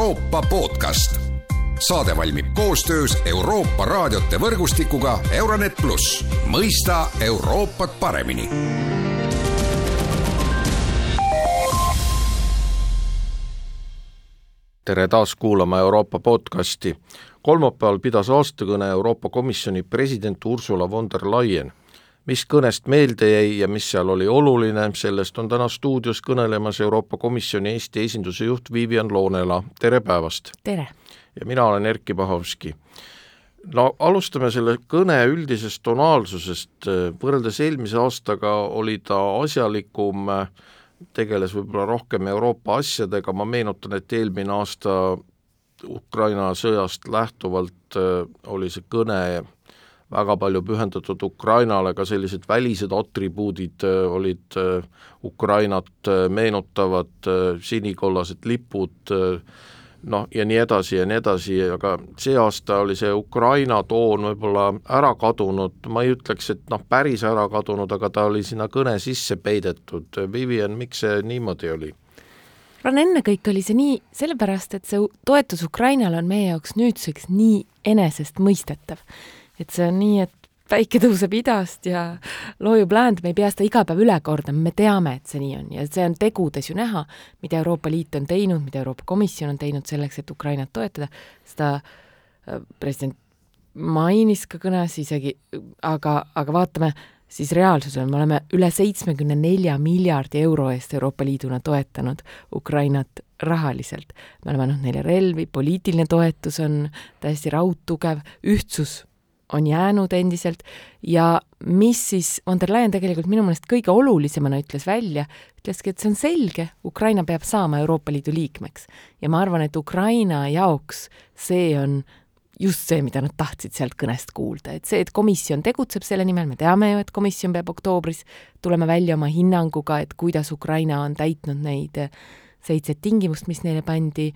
Euroopa podcast. saade valmib koostöös Euroopa raadiote võrgustikuga Euronet pluss, mõista Euroopat paremini tere taas kuulama Euroopa podcasti. kolmapäeval pidas aastakõne Euroopa Komisjoni president Ursula von der Leyen mis kõnest meelde jäi ja mis seal oli oluline, sellest on täna stuudios kõnelemas Euroopa Komisjoni Eesti esinduse juht Vivian Loonela, tere päevast! tere! ja mina olen Erkki Pahovski. no alustame selle kõne üldisest tonaalsusest, võrreldes eelmise aastaga oli ta asjalikum, tegeles võib-olla rohkem Euroopa asjadega, ma meenutan, et eelmine aasta Ukraina sõjast lähtuvalt oli see kõne väga palju pühendatud Ukrainale, ka sellised välised atribuudid äh, olid äh, Ukrainat äh, meenutavad, sinikollased lipud, noh, ja nii edasi ja nii edasi, aga see aasta oli see Ukraina toon võib-olla ära kadunud, ma ei ütleks, et noh, päris ära kadunud, aga ta oli sinna kõne sisse peidetud. Vivian, miks see niimoodi oli? arvan, ennekõike oli see nii sellepärast, et see toetus Ukrainale on meie jaoks nüüdseks nii enesestmõistetav et see on nii, et päike tõuseb idast ja loojub läänd, me ei pea seda iga päev üle kordama, me teame, et see nii on ja see on tegudes ju näha, mida Euroopa Liit on teinud, mida Euroopa Komisjon on teinud selleks, et Ukrainat toetada, seda äh, president mainis ka kõnes isegi, aga, aga vaatame siis reaalsusel, me oleme üle seitsmekümne nelja miljardi euro eest Euroopa Liiduna toetanud Ukrainat rahaliselt. me oleme andnud neile relvi, poliitiline toetus on täiesti raudtugev, ühtsus on jäänud endiselt. Ja mis siis von der Leyen tegelikult minu meelest kõige olulisemana ütles välja, ütleski, et see on selge, Ukraina peab saama Euroopa Liidu liikmeks. ja ma arvan, et Ukraina jaoks see on just see, mida nad tahtsid sealt kõnest kuulda, et see, et komisjon tegutseb selle nimel, me teame ju, et komisjon peab oktoobris tulema välja oma hinnanguga, et kuidas Ukraina on täitnud neid seitset tingimust, mis neile pandi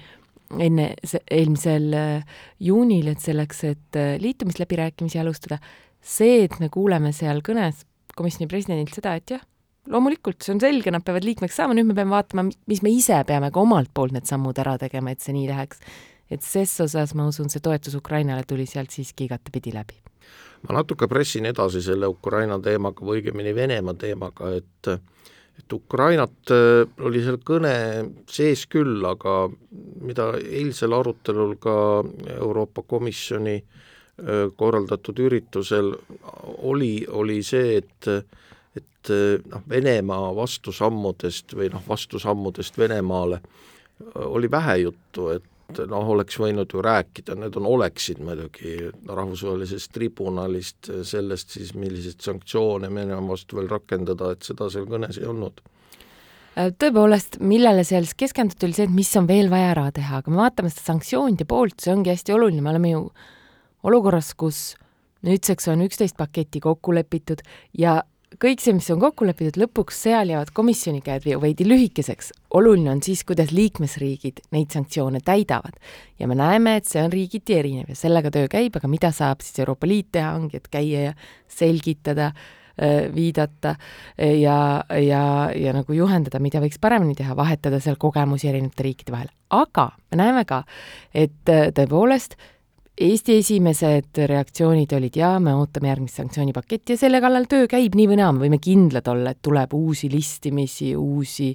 enne eelmisel äh, juunil, et selleks, et äh, liitumisläbirääkimisi alustada, see, et me kuuleme seal kõnes komisjoni presidendilt seda, et jah, loomulikult, see on selge, nad peavad liikmeks saama, nüüd me peame vaatama, mis me ise peame ka omalt poolt need sammud ära tegema, et see nii läheks. et ses osas ma usun, see toetus Ukrainale tuli sealt siiski igatepidi läbi. ma natuke pressin edasi selle Ukraina teemaga või õigemini Venemaa teemaga, et et Ukrainat äh, oli seal kõne sees küll, aga mida eilsel arutelul ka Euroopa Komisjoni äh, korraldatud üritusel oli, oli see, et et noh, Venemaa vastusammudest või noh, vastusammudest Venemaale oli vähe juttu, et noh, oleks võinud ju rääkida, need on oleksid muidugi rahvusvahelisest tribunalist, sellest siis, milliseid sanktsioone Venemaa vastu veel rakendada, et seda seal kõnes ei olnud. Äh, tõepoolest, millele seal siis keskenduti, oli see, et mis on veel vaja ära teha, aga me vaatame seda sanktsioonide poolt, see ongi hästi oluline, me oleme ju olukorras, kus nüüdseks on üksteist paketti kokku lepitud ja kõik see, mis on kokku lepitud, lõpuks seal jäävad komisjoni käed veidi lühikeseks. oluline on siis, kuidas liikmesriigid neid sanktsioone täidavad. ja me näeme, et see on riigiti erinev ja sellega töö käib, aga mida saab siis Euroopa Liit teha, ongi, et käia ja selgitada, viidata ja, ja, ja nagu juhendada, mida võiks paremini teha, vahetada seal kogemusi erinevate riikide vahel. aga me näeme ka, et tõepoolest Eesti esimesed reaktsioonid olid jaa, me ootame järgmist sanktsioonipaketti ja selle kallal töö käib nii või naa, me võime kindlad olla, et tuleb uusi listimisi, uusi,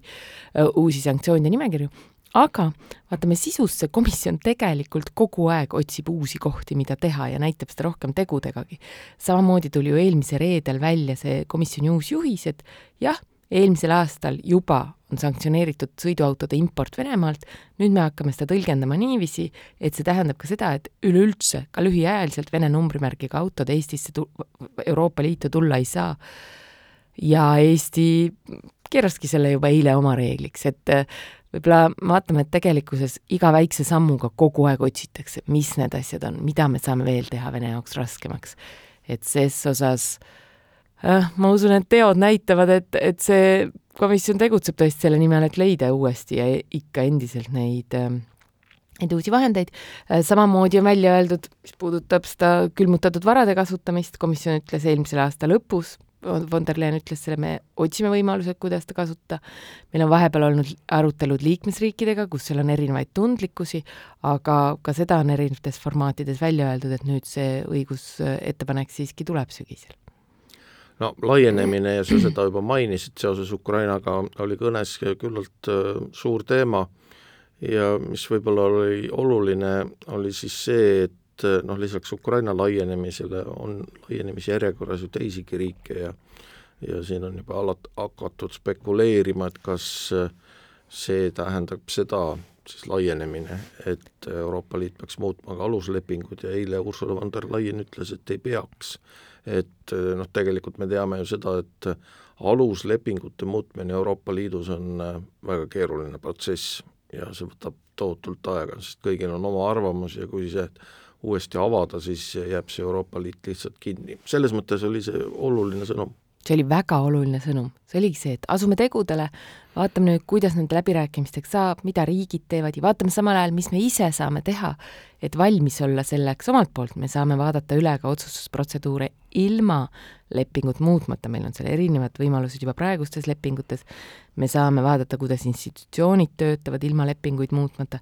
uusi sanktsioonide nimekirju, aga vaatame sisusse, komisjon tegelikult kogu aeg otsib uusi kohti, mida teha ja näitab seda rohkem tegudegagi. samamoodi tuli ju eelmisel reedel välja see komisjoni uus juhis, et jah, eelmisel aastal juba on sanktsioneeritud sõiduautode import Venemaalt, nüüd me hakkame seda tõlgendama niiviisi, et see tähendab ka seda, et üleüldse ka lühiajaliselt Vene numbrimärgiga autod Eestisse Euroopa Liitu tulla ei saa. ja Eesti keeraski selle juba eile oma reegliks, et äh, võib-olla vaatame, et tegelikkuses iga väikse sammuga kogu aeg otsitakse, mis need asjad on, mida me saame veel teha Vene jaoks raskemaks. et ses osas äh, ma usun, et teod näitavad, et, et see komisjon tegutseb tõesti selle nimel, et leida uuesti ja ikka endiselt neid äh, neid uusi vahendeid, äh, samamoodi on välja öeldud, mis puudutab seda külmutatud varade kasutamist, komisjon ütles eelmisel aasta lõpus, von der Leyen ütles selle, me otsime võimalused, kuidas seda kasutada, meil on vahepeal olnud arutelud liikmesriikidega, kus seal on erinevaid tundlikkusi, aga ka seda on erinevates formaatides välja öeldud, et nüüd see õigusettepanek siiski tuleb sügisel no laienemine ja sa seda juba mainisid seoses Ukrainaga, oli kõnes küllalt äh, suur teema ja mis võib-olla oli oluline, oli siis see, et et noh, lisaks Ukraina laienemisele on laienemisjärjekorras ju teisigi riike ja ja siin on juba alat-, hakatud spekuleerima, et kas see tähendab seda, siis laienemine, et Euroopa Liit peaks muutma ka aluslepingud ja eile Ursula von der Leyen ütles, et ei peaks. Et noh, tegelikult me teame ju seda, et aluslepingute muutmine Euroopa Liidus on väga keeruline protsess ja see võtab tohutult aega, sest kõigil on oma arvamus ja kui see uuesti avada, siis jääb see Euroopa Liit lihtsalt kinni. selles mõttes oli see oluline sõnum. see oli väga oluline sõnum, see oligi see, et asume tegudele, vaatame nüüd, kuidas nende läbirääkimisteks saab, mida riigid teevad ja vaatame samal ajal, mis me ise saame teha, et valmis olla selleks omalt poolt, me saame vaadata üle ka otsustusprotseduure ilma lepingut muutmata, meil on seal erinevad võimalused juba praegustes lepingutes, me saame vaadata, kuidas institutsioonid töötavad ilma lepinguid muutmata.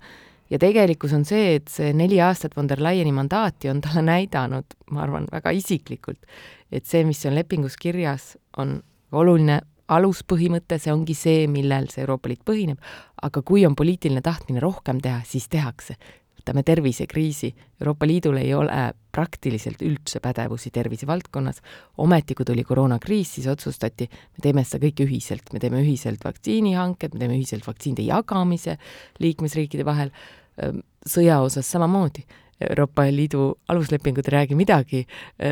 Ja tegelikkus on see, et see neli aastat von der Leyeni mandaati on talle näidanud, ma arvan, väga isiklikult, et see, mis on lepingus kirjas, on oluline aluspõhimõte, see ongi see, millel see Euroopa Liit põhineb, aga kui on poliitiline tahtmine rohkem teha, siis tehakse võtame tervisekriisi, Euroopa Liidul ei ole praktiliselt üldse pädevusi tervisevaldkonnas, ometi kui tuli koroonakriis, siis otsustati, me teeme seda kõike ühiselt, me teeme ühiselt vaktsiinihanked, me teeme ühiselt vaktsiinide jagamise liikmesriikide vahel, sõja osas samamoodi. Euroopa Liidu aluslepingud ei räägi midagi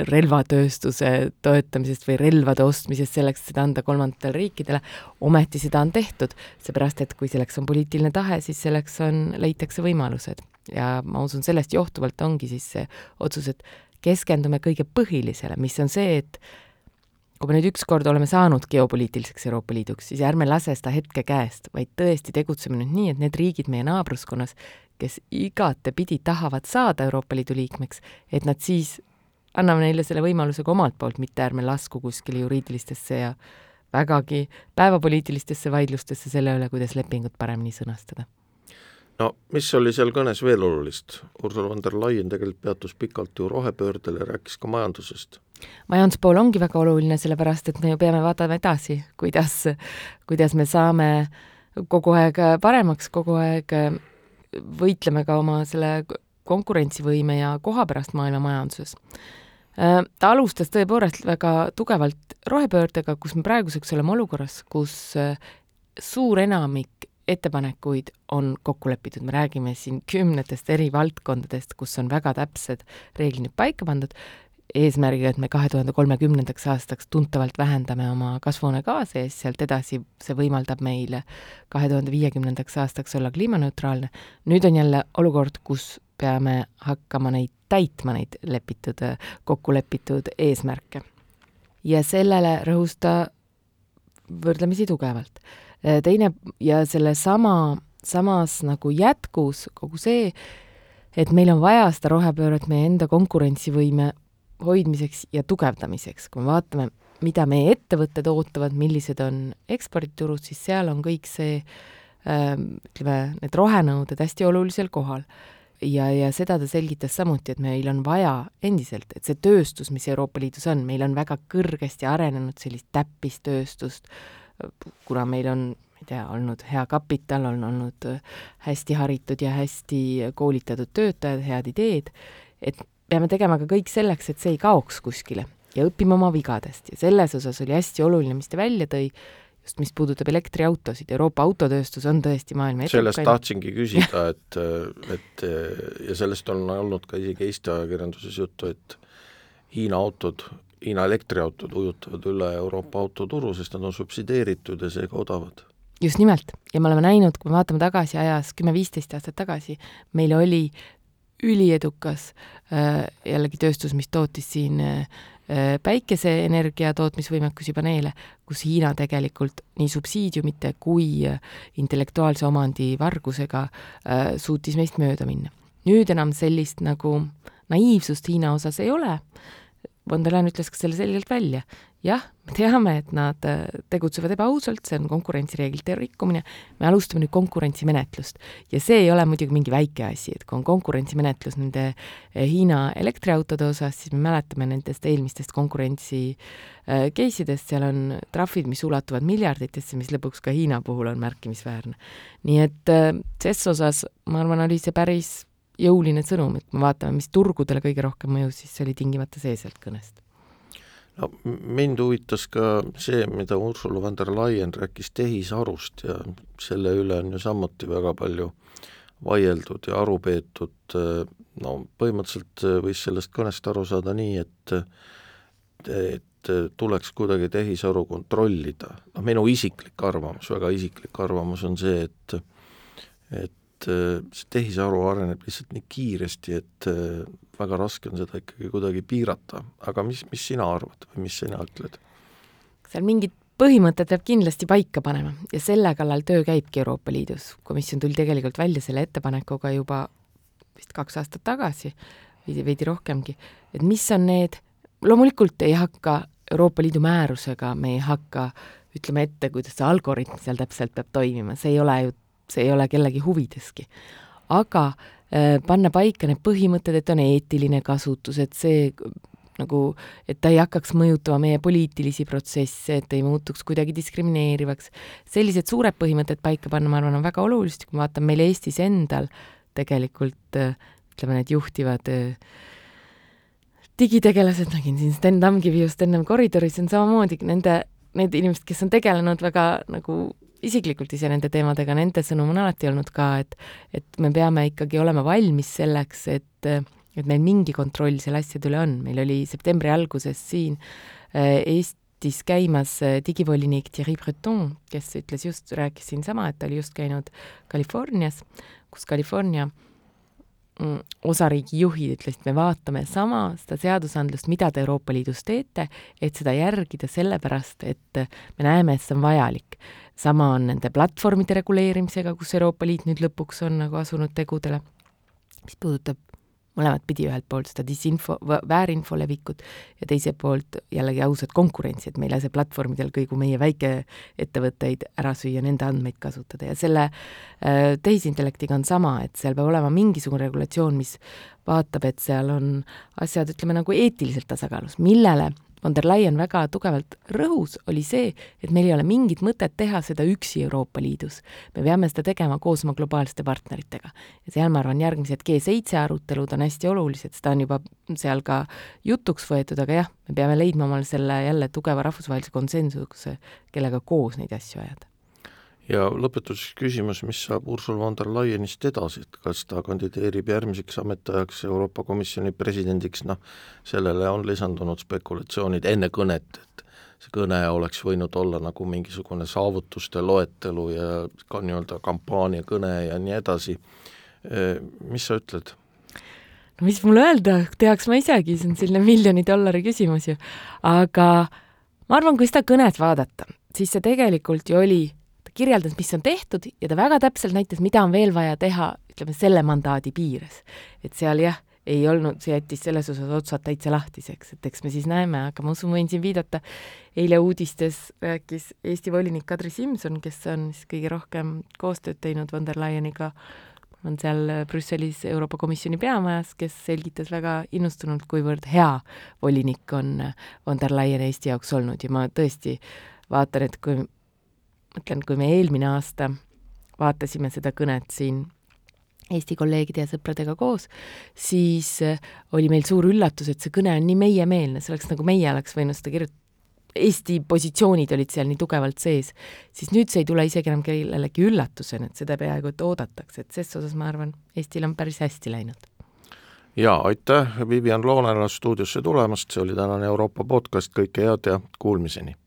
relvatööstuse toetamisest või relvade ostmisest selleks, et seda anda kolmandatele riikidele, ometi seda on tehtud, seepärast et kui selleks on poliitiline tahe, siis selleks on, leitakse võimalused ja ma usun, sellest johtuvalt ongi siis see otsus, et keskendume kõige põhilisele, mis on see, et kui me nüüd ükskord oleme saanud geopoliitiliseks Euroopa Liiduks, siis ärme lase seda hetke käest, vaid tõesti tegutseme nüüd nii, et need riigid meie naabruskonnas, kes igatepidi tahavad saada Euroopa Liidu liikmeks, et nad siis, anname neile selle võimaluse ka omalt poolt, mitte ärme lasku kuskile juriidilistesse ja vägagi päevapoliitilistesse vaidlustesse selle üle, kuidas lepingut paremini sõnastada no mis oli seal kõnes veel olulist? Ursula von der Leyen tegelikult peatus pikalt ju rohepöördel ja rääkis ka majandusest. majanduspool ongi väga oluline, sellepärast et me ju peame vaatama edasi, kuidas, kuidas me saame kogu aeg paremaks, kogu aeg võitleme ka oma selle konkurentsivõime ja koha pärast maailma majanduses. ta alustas tõepoolest väga tugevalt rohepöördega, kus me praeguseks oleme olukorras, kus suur enamik ettepanekuid on kokku lepitud, me räägime siin kümnetest eri valdkondadest, kus on väga täpsed reeglid paika pandud, eesmärgiga, et me kahe tuhande kolmekümnendaks aastaks tuntavalt vähendame oma kasvuhoonegaase ja siis sealt edasi see võimaldab meil kahe tuhande viiekümnendaks aastaks olla kliimaneutraalne. nüüd on jälle olukord, kus peame hakkama neid täitma, neid lepitud, kokku lepitud eesmärke. ja sellele rõhus ta võrdlemisi tugevalt teine ja sellesama, samas nagu jätkus kogu see, et meil on vaja seda rohepööret meie enda konkurentsivõime hoidmiseks ja tugevdamiseks, kui me vaatame, mida meie ettevõtted ootavad, millised on eksporditurud, siis seal on kõik see ähm, ütleme, need rohenõuded hästi olulisel kohal. ja, ja seda ta selgitas samuti, et meil on vaja endiselt, et see tööstus, mis Euroopa Liidus on, meil on väga kõrgesti arenenud sellist täppistööstust, kuna meil on ei tea, olnud hea kapital, on olnud äh, hästi haritud ja hästi koolitatud töötajad, head ideed, et peame tegema ka kõik selleks, et see ei kaoks kuskile ja õppima oma vigadest ja selles osas oli hästi oluline, mis ta välja tõi, just mis puudutab elektriautosid, Euroopa autotööstus on tõesti maailma edukaim. sellest tahtsingi küsida, et, et ja sellest on olnud ka isegi Eesti ajakirjanduses juttu, et Hiina autod Hiina elektriautod ujutavad üle Euroopa autoturu, sest nad on subsideeritud ja seega odavad. just nimelt, ja me oleme näinud, kui me vaatame tagasi ajas, kümme-viisteist aastat tagasi, meil oli üliedukas äh, jällegi tööstus, mis tootis siin äh, päikeseenergia tootmisvõimekusi, paneele, kus Hiina tegelikult nii subsiidiumite kui intellektuaalse omandi vargusega äh, suutis meist mööda minna. nüüd enam sellist nagu naiivsust Hiina osas ei ole, von der Leyen ütles ka selle selgelt välja jah, me teame, et nad äh, tegutsevad ebaausalt, see on konkurentsireeglite rikkumine, me alustame nüüd konkurentsimenetlust. ja see ei ole muidugi mingi väike asi, et kui on konkurentsimenetlus nende äh, Hiina elektriautode osas, siis me mäletame nendest eelmistest konkurentsi äh, case idest, seal on trahvid, mis ulatuvad miljarditesse, mis lõpuks ka Hiina puhul on märkimisväärne. nii et ses osas, ma arvan, oli see päris jõuline sõnum, et kui me vaatame, mis turgudele kõige rohkem mõjus, siis see oli tingimata see sealt kõnest. No mind huvitas ka see, mida Ursula von der Leyen rääkis tehisarust ja selle üle on ju samuti väga palju vaieldud ja aru peetud, no põhimõtteliselt võis sellest kõnest aru saada nii, et et tuleks kuidagi tehisaru kontrollida, noh minu isiklik arvamus, väga isiklik arvamus on see, et et see tehisaru areneb lihtsalt nii kiiresti, et äh, väga raske on seda ikkagi kuidagi piirata, aga mis, mis sina arvad või mis sina ütled? seal mingid põhimõtted peab kindlasti paika panema ja selle kallal töö käibki Euroopa Liidus. komisjon tuli tegelikult välja selle ettepanekuga juba vist kaks aastat tagasi, veidi, veidi rohkemgi, et mis on need, loomulikult ei hakka Euroopa Liidu määrusega, me ei hakka ütleme ette, kuidas see algoritm seal täpselt peab toimima, see ei ole ju see ei ole kellegi huvideski. aga äh, panna paika need põhimõtted, et on eetiline kasutus, et see nagu, et ta ei hakkaks mõjutama meie poliitilisi protsesse, et ei muutuks kuidagi diskrimineerivaks. sellised suured põhimõtted paika panna, ma arvan, on väga olulised, kui ma vaatan meil Eestis endal tegelikult äh, ütleme, need juhtivad äh, digitegelased, nägin siin Sten Tamkivi just ennem koridoris, on samamoodi nende, need inimesed, kes on tegelenud väga nagu isiklikult ise nende teemadega, nende sõnum on alati olnud ka, et et me peame ikkagi olema valmis selleks, et et meil mingi kontroll selle asjade üle on, meil oli septembri alguses siin äh, Eestis käimas äh, digivolinik Thierry Breton, kes ütles just, rääkis siinsama, et ta oli just käinud Californias, kus California mm, osariigi juhid ütlesid, me vaatame sama seda seadusandlust, mida te Euroopa Liidus teete, et seda järgida sellepärast, et me näeme, et see on vajalik sama on nende platvormide reguleerimisega, kus Euroopa Liit nüüd lõpuks on nagu asunud tegudele, mis puudutab mõlemat pidi, ühelt poolt seda disinfo, väärinfo levikut ja teiselt poolt jällegi ausat konkurentsi, et me ei lase platvormidel kõigu meie väikeettevõtteid ära süüa, nende andmeid kasutada. Ja selle äh, tehisintellektiga on sama, et seal peab olema mingisugune regulatsioon, mis vaatab, et seal on asjad, ütleme nagu eetiliselt tasakaalus, millele von der Leyen väga tugevalt rõhus, oli see, et meil ei ole mingit mõtet teha seda üksi Euroopa Liidus. me peame seda tegema koos oma globaalsete partneritega. ja seal ma arvan, järgmised G7 arutelud on hästi olulised, seda on juba seal ka jutuks võetud, aga jah, me peame leidma omale selle jälle tugeva rahvusvahelise konsensuse, kellega koos neid asju ajada ja lõpetuseks küsimus, mis saab Ursula von der Leyenist edasi, et kas ta kandideerib järgmiseks ametiajaks Euroopa Komisjoni presidendiks, noh, sellele on lisandunud spekulatsioonid enne kõnet, et see kõne oleks võinud olla nagu mingisugune saavutuste loetelu ja ka nii-öelda kampaaniakõne ja nii edasi, mis sa ütled? no mis mul öelda, teaks ma isegi, see on selline miljoni dollari küsimus ju, aga ma arvan, kui seda kõnet vaadata, siis see tegelikult ju oli kirjeldas, mis on tehtud ja ta väga täpselt näitas, mida on veel vaja teha, ütleme selle mandaadi piires. et seal jah, ei olnud, see jättis selles osas otsad täitsa lahtiseks, et eks me siis näeme, aga ma usun, võin siin viidata, eile uudistes rääkis Eesti volinik Kadri Simson, kes on siis kõige rohkem koostööd teinud von der Leyeniga, on seal Brüsselis Euroopa Komisjoni peamajas, kes selgitas väga innustunult, kuivõrd hea volinik on von der Leyen Eesti jaoks olnud. Ja ma tõesti vaatan, et kui mõtlen, kui me eelmine aasta vaatasime seda kõnet siin Eesti kolleegide ja sõpradega koos, siis äh, oli meil suur üllatus, et see kõne on nii meiemeelne, see oleks nagu meie oleks võinud seda kirjutada, Eesti positsioonid olid seal nii tugevalt sees, siis nüüd see ei tule isegi enam kellelegi üllatusena, et seda peaaegu et oodatakse, et ses osas ma arvan, Eestil on päris hästi läinud. jaa, aitäh Vivian Loonele stuudiosse tulemast, see oli tänane Euroopa podcast, kõike head ja kuulmiseni!